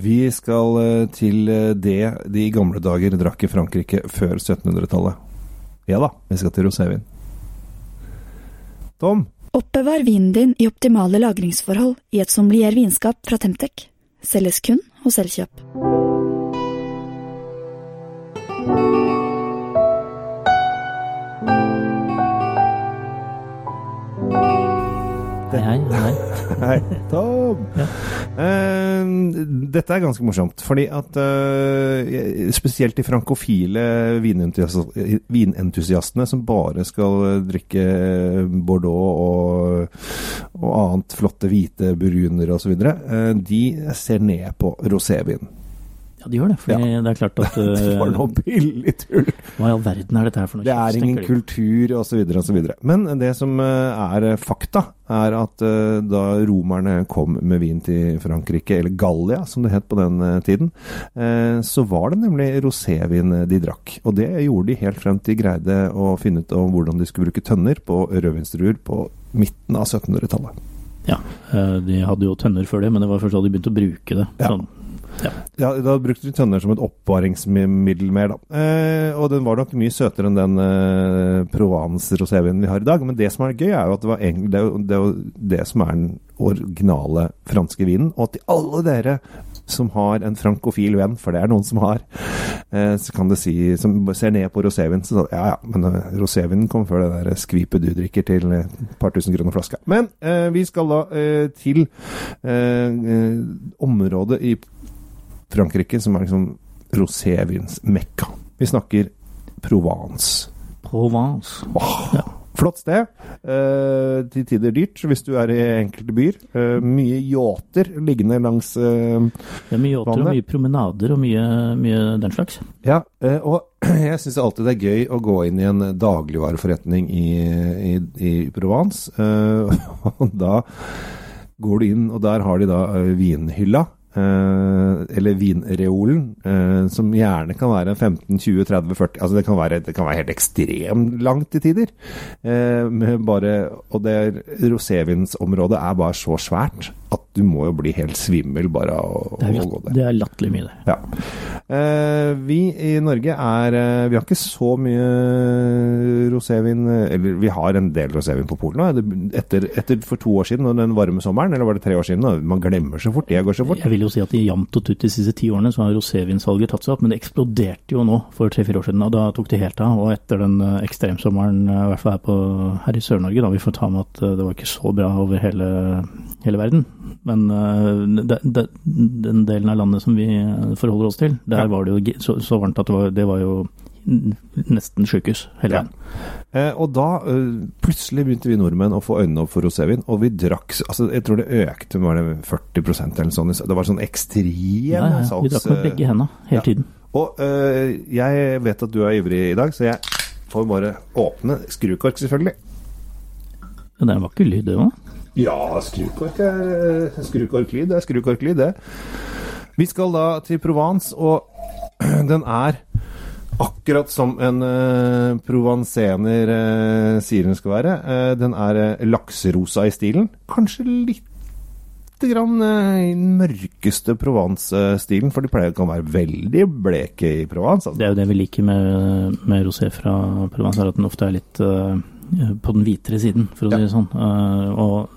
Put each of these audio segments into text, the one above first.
Vi skal eh, til eh, det de gamle dager drakk i Frankrike før 1700-tallet. Ja da, vi skal til rosévin. Tom, Oppbevar vinen din i optimale lagringsforhold i et sommelier vinskap fra Temtec. Selges kun hos Elkjøp. Dette er ganske morsomt, fordi at uh, spesielt de frankofile vinentusiastene som bare skal drikke Bordeaux og, og annet flotte hvite burgunder osv., uh, de ser ned på rosévin. Ja, de gjør det. For det er klart at Det var uh, noe billig tull! Hva i all verden er dette her for noe? Det er ingen kultur osv. osv. Men det som eh, er fakta, er at eh, da romerne kom med vin til Frankrike, eller Gallia som det het på den eh, tiden, eh, så var det nemlig rosévin de drakk. Og det gjorde de helt frem til de greide å finne ut om hvordan de skulle bruke tønner på rødvinsdruer på midten av 1700-tallet. Ja, de hadde jo tønner før det, men det var først da de begynte å bruke det. Ja. Sånn. Ja, Da brukte de tønner som et oppvaringsmiddel mer, da. Eh, og den var nok mye søtere enn den eh, Provence-rosévinen vi har i dag. Men det som er gøy, er jo at det, var egentlig, det, det det som er den originale franske vinen. Og til alle dere som har en frankofil venn, for det er noen som har, eh, så kan det si, som ser ned på rosévin, så ja ja, men eh, rosévinen kom før det der skvipet du drikker til et par tusen kroner flaska. Men eh, vi skal da eh, til området i Frankrike som er liksom rosévins mekka. Vi snakker Provence. Provence. Åh, Ja. Flott sted. Eh, til tider dyrt hvis du er i enkelte byer. Eh, mye yachter liggende langs eh, Det er mye yachter og mye promenader og mye, mye den slags. Ja, eh, og jeg syns alltid det er gøy å gå inn i en dagligvareforretning i, i, i Provence. Eh, og da går du inn, og der har de da eh, vinhylla. Eh, eller vinreolen, eh, som gjerne kan være 15-20-30-40 Altså det kan være, det kan være helt ekstremt langt til tider. Eh, bare, og det rosévinsområdet er bare så svært at du må jo bli helt svimmel bare av å, gå der. det er latterlig mye, det. Ja. Eh, vi i Norge er eh, Vi har ikke så mye rosévin Eller vi har en del rosévin på Polen nå. Etter, etter for to år siden, og den varme sommeren, eller var det tre år siden? Man glemmer så fort. Det går så fort. Jeg vil jo si at i jevnt og tutt de siste ti årene så har rosévinsalget tatt seg opp, men det eksploderte jo nå for tre-fire år siden, og da tok det helt av. Og etter den eh, ekstremsommeren, eh, i hvert fall her, på, her i Sør-Norge, da vi får ta med at det var ikke så bra over hele, hele verden. Men eh, den delen av landet som vi eh, forholder oss til, der Ja. var det jo så, så varmt at det var, det var jo nesten sjukehus hele Ja. Eh, og da eh, plutselig begynte vi nordmenn å få øynene opp for rosévin, og vi drakk altså Jeg tror det økte var det 40% eller sånn. Det var sånn ekstrem Ja, ja, salgs... Vi drakk med begge hendene hele ja. tiden. Og øh, jeg vet at du er ivrig i dag, så jeg får bare åpne skrukork, selvfølgelig. Ja, det en vakker lyd, det òg. Ja, skrukork er øh, skrukorklyd. Det er skrukorklyd, det. Vi skal da til Provence, og den er akkurat som en uh, provansener uh, sier den skal være. Uh, den er uh, lakserosa i stilen. Kanskje litt grann i den mørkeste Provence-stilen, for de pleier å være veldig bleke i Provence. Altså. Det er jo det vi liker med, med rosé fra Provence, at den ofte er litt eh, på den hvitere siden, for å Ja. si det sånn. Eh, og,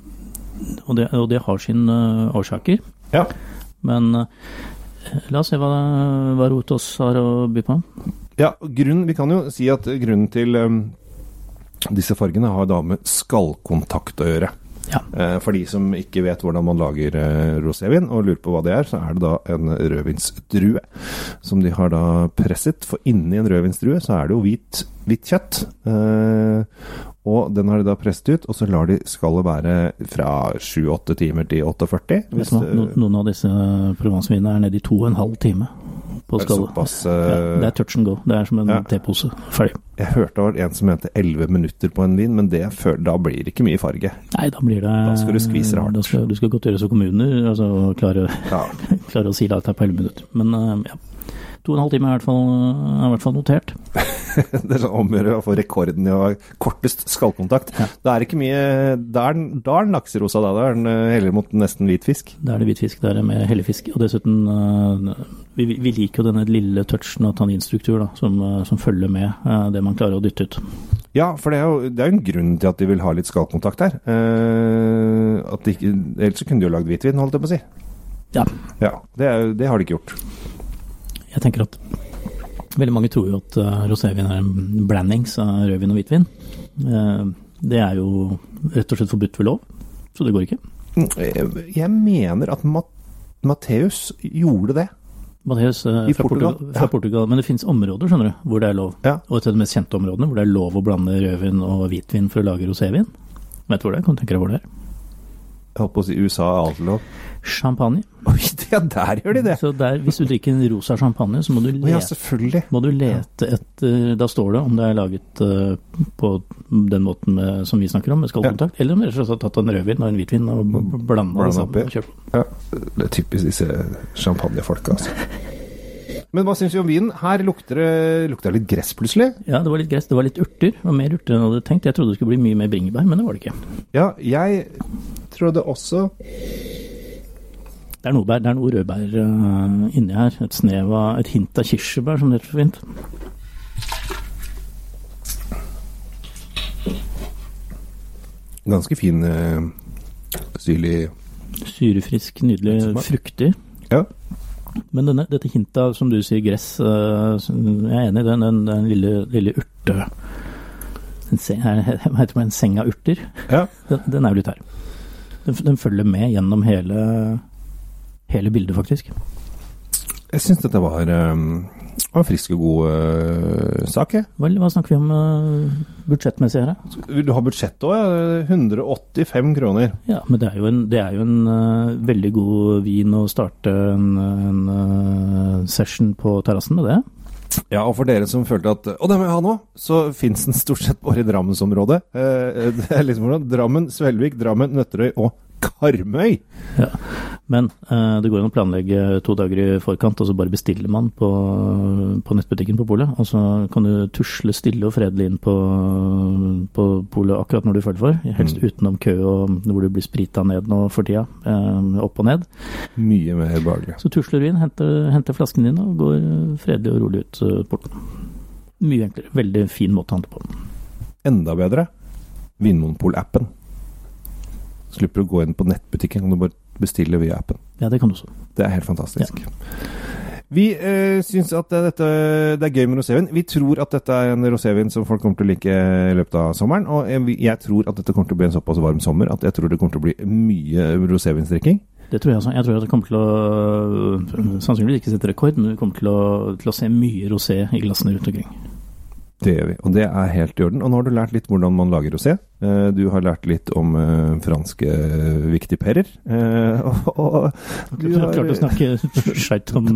og, det, og det har sine eh, årsaker. Ja. Men eh, la oss se hva, hva Rotos har å by på. Ja, grunn, vi kan jo si at grunnen til um, disse fargene har da med skallkontakt å gjøre. Ja. Eh, for de som ikke vet hvordan man lager eh, rosévin og lurer på hva det er, så er det da en rødvinsdrue som de har da presset. For inni en rødvinsdrue så er det jo hvit, hvitt kjøtt. Eh, og den har de da presset ut, og så lar de skallet være fra 7-8 timer til 48. Hvis, noen av disse Provence-vinene er nede i to og en halv time på Er det uh... ja, eh, det er touch and go. Det er som en ja. tepose. Ferdig. Jeg hørte det var en som mente 11 minutter på en vin, men det, føl- da blir det ikke mye farge. Nei, da blir det Da skal du skvise det hardt. Da skal, du skal godt gjøre som kommuner, altså klare, Ja. klare å si at det er på 11 minutter. Men uh, ja. To og en halv time er i hvert fall, er i hvert fall notert. det er sånn omgjøre å få rekorden i å ha kortest skallkontakt. Ja. Da er det ikke mye Da er den, da er lakserosa, da. Da er den eh, heller mot nesten hvit fisk. Da er det hvit fisk, da er det med hellefisk. Og dessuten, eh, vi, vi liker jo denne lille touchen av tanninstruktur da, som, eh, som følger med eh, det man klarer å dytte ut. Ja, for det er jo det er en grunn til at de vil ha litt skallkontakt her. Eh, at de ellers så kunne de jo lagd hvitvin, holdt jeg på å si. Ja. Ja, det, er, det har de ikke gjort. Jeg tenker at veldig mange tror jo at uh, rosévin er en blandings av rødvin og hvitvin. Eh, det er jo rett og slett forbudt ved lov, så det går ikke. Mm, Jeg, jeg mener at Mat Matteus gjorde det. Mathias eh, fra, Portugal, Portugal, fra. Portugal. Men det finnes områder skjønner du, hvor det er lov. Ja. Og et av de mest kjente områdene hvor det er lov å blande rødvin og hvitvin for å lage rosévin. Vet du hvor det er? Kan du tenke deg hvor det er? Jeg holdt på å si USA er lov. Champagne. Oi, ja, der gjør de det! Så der, hvis du drikker en rosa champagne, så må du lete, ja, må du lete etter Da står det om det er laget eh, på den måten med, som vi snakker om, med skallkontakt, eller om slett har tatt en rødvin og en hvitvin og blanda det sammen. og kjøpt. Ja, det er typisk disse champagnefolka, altså. Men hva syns vi om vinen? Her lukter det, lukter det litt gress, plutselig. Ja, det var litt gress, det var litt urter, og mer urter enn jeg hadde tenkt. Jeg trodde det skulle bli mye mer bringebær, men det var det ikke. Ja, jeg trodde også Det er noe, bær, det er noe rødbær uh, inni her. Et snev av Et hint av kirsebær, som det heter så fint. ganske fin, uh, syrlig Syrefrisk, nydelig, fruktig. Ja. Men denne, dette hintet av, som du sier, gress uh, Jeg er enig i den, den, den lille, lille urte... En se, her, hva heter det, en seng av urter? Ja. Den, den er jo litt her. Den, den følger med gjennom hele, hele bildet, faktisk. Jeg syns dette var, eh, var en frisk og god uh, sak, jeg. Vel, hva snakker vi om uh, budsjettmessig her? Vil du ha budsjett òg? Ja? 185 kroner. Ja, men det er jo en, det er jo en uh, veldig god vin å starte en, en session på terrassen med det. Ja, og for dere som følte at Å, det må jeg ha nå! Så fins den stort sett bare i Drammensområdet. Eh, det er liksom hvordan Drammen, Svelvik, Drammen, Nøtterøy og Karmøy! Ja. Men uh, det går an å planlegge to dager i forkant, og så bare bestiller man på, på nettbutikken på polet. Og så kan du tusle stille og fredelig inn på, på polet akkurat når du føler for. Helst Mm. utenom kø og hvor du blir sprita ned nå for tida. Uh, opp og ned. Mye mer behagelig. Så tusler du inn, henter, henter flasken din og går eh, fredelig og rolig ut eh, porten. Mye enklere. Veldig fin måte å handle på. Enda bedre Vinmonopol-appen. Slipper å gå inn på nettbutikken, kan du bare bestille via appen. Ja, det kan du også. Det er helt fantastisk. Vi eh, syns at det- dette det er gøy med rosévin. Vi tror at dette er en rosévin som folk kommer til å like i løpet av sommeren. Og jeg, tror at dette kommer til å bli en såpass varm sommer at jeg tror det kommer til å bli mye rosévinsdrikking. Det tror jeg også. Jeg tror at det kommer til å øh, sannsynligvis ikke sette rekord, men vi kommer til å, til å se mye rosé i glassene rundt omkring. Det gjør vi, og det er helt i orden. Og nå har du lært litt hvordan man lager rosé. Eh, Du har lært litt om eh, franske viktigperer. Eh, Og, og du har klart å snakke skeit om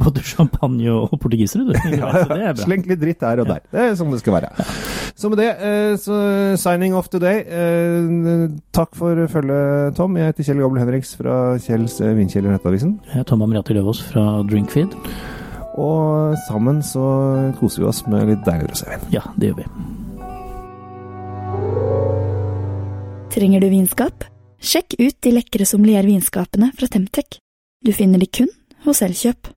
både champagne og portugisere, du. ja, ja. Slengt litt dritt der og der. Det er sånn det skal være. Så med det, så signing off today. Takk for følget, Tom. Jeg heter Kjell Gabel Henriks fra Kjells Vindkjeller Nettavisen. Jeg er Tom Amriati Løvaas fra Drinkfeed. Og sammen så koser vi oss med litt deilig rosévin. Ja, det gjør vi. Trenger du vinskap? Sjekk ut de lekre sommeliervinskapene fra Temtec. Du finner de kun hos Elkjøp.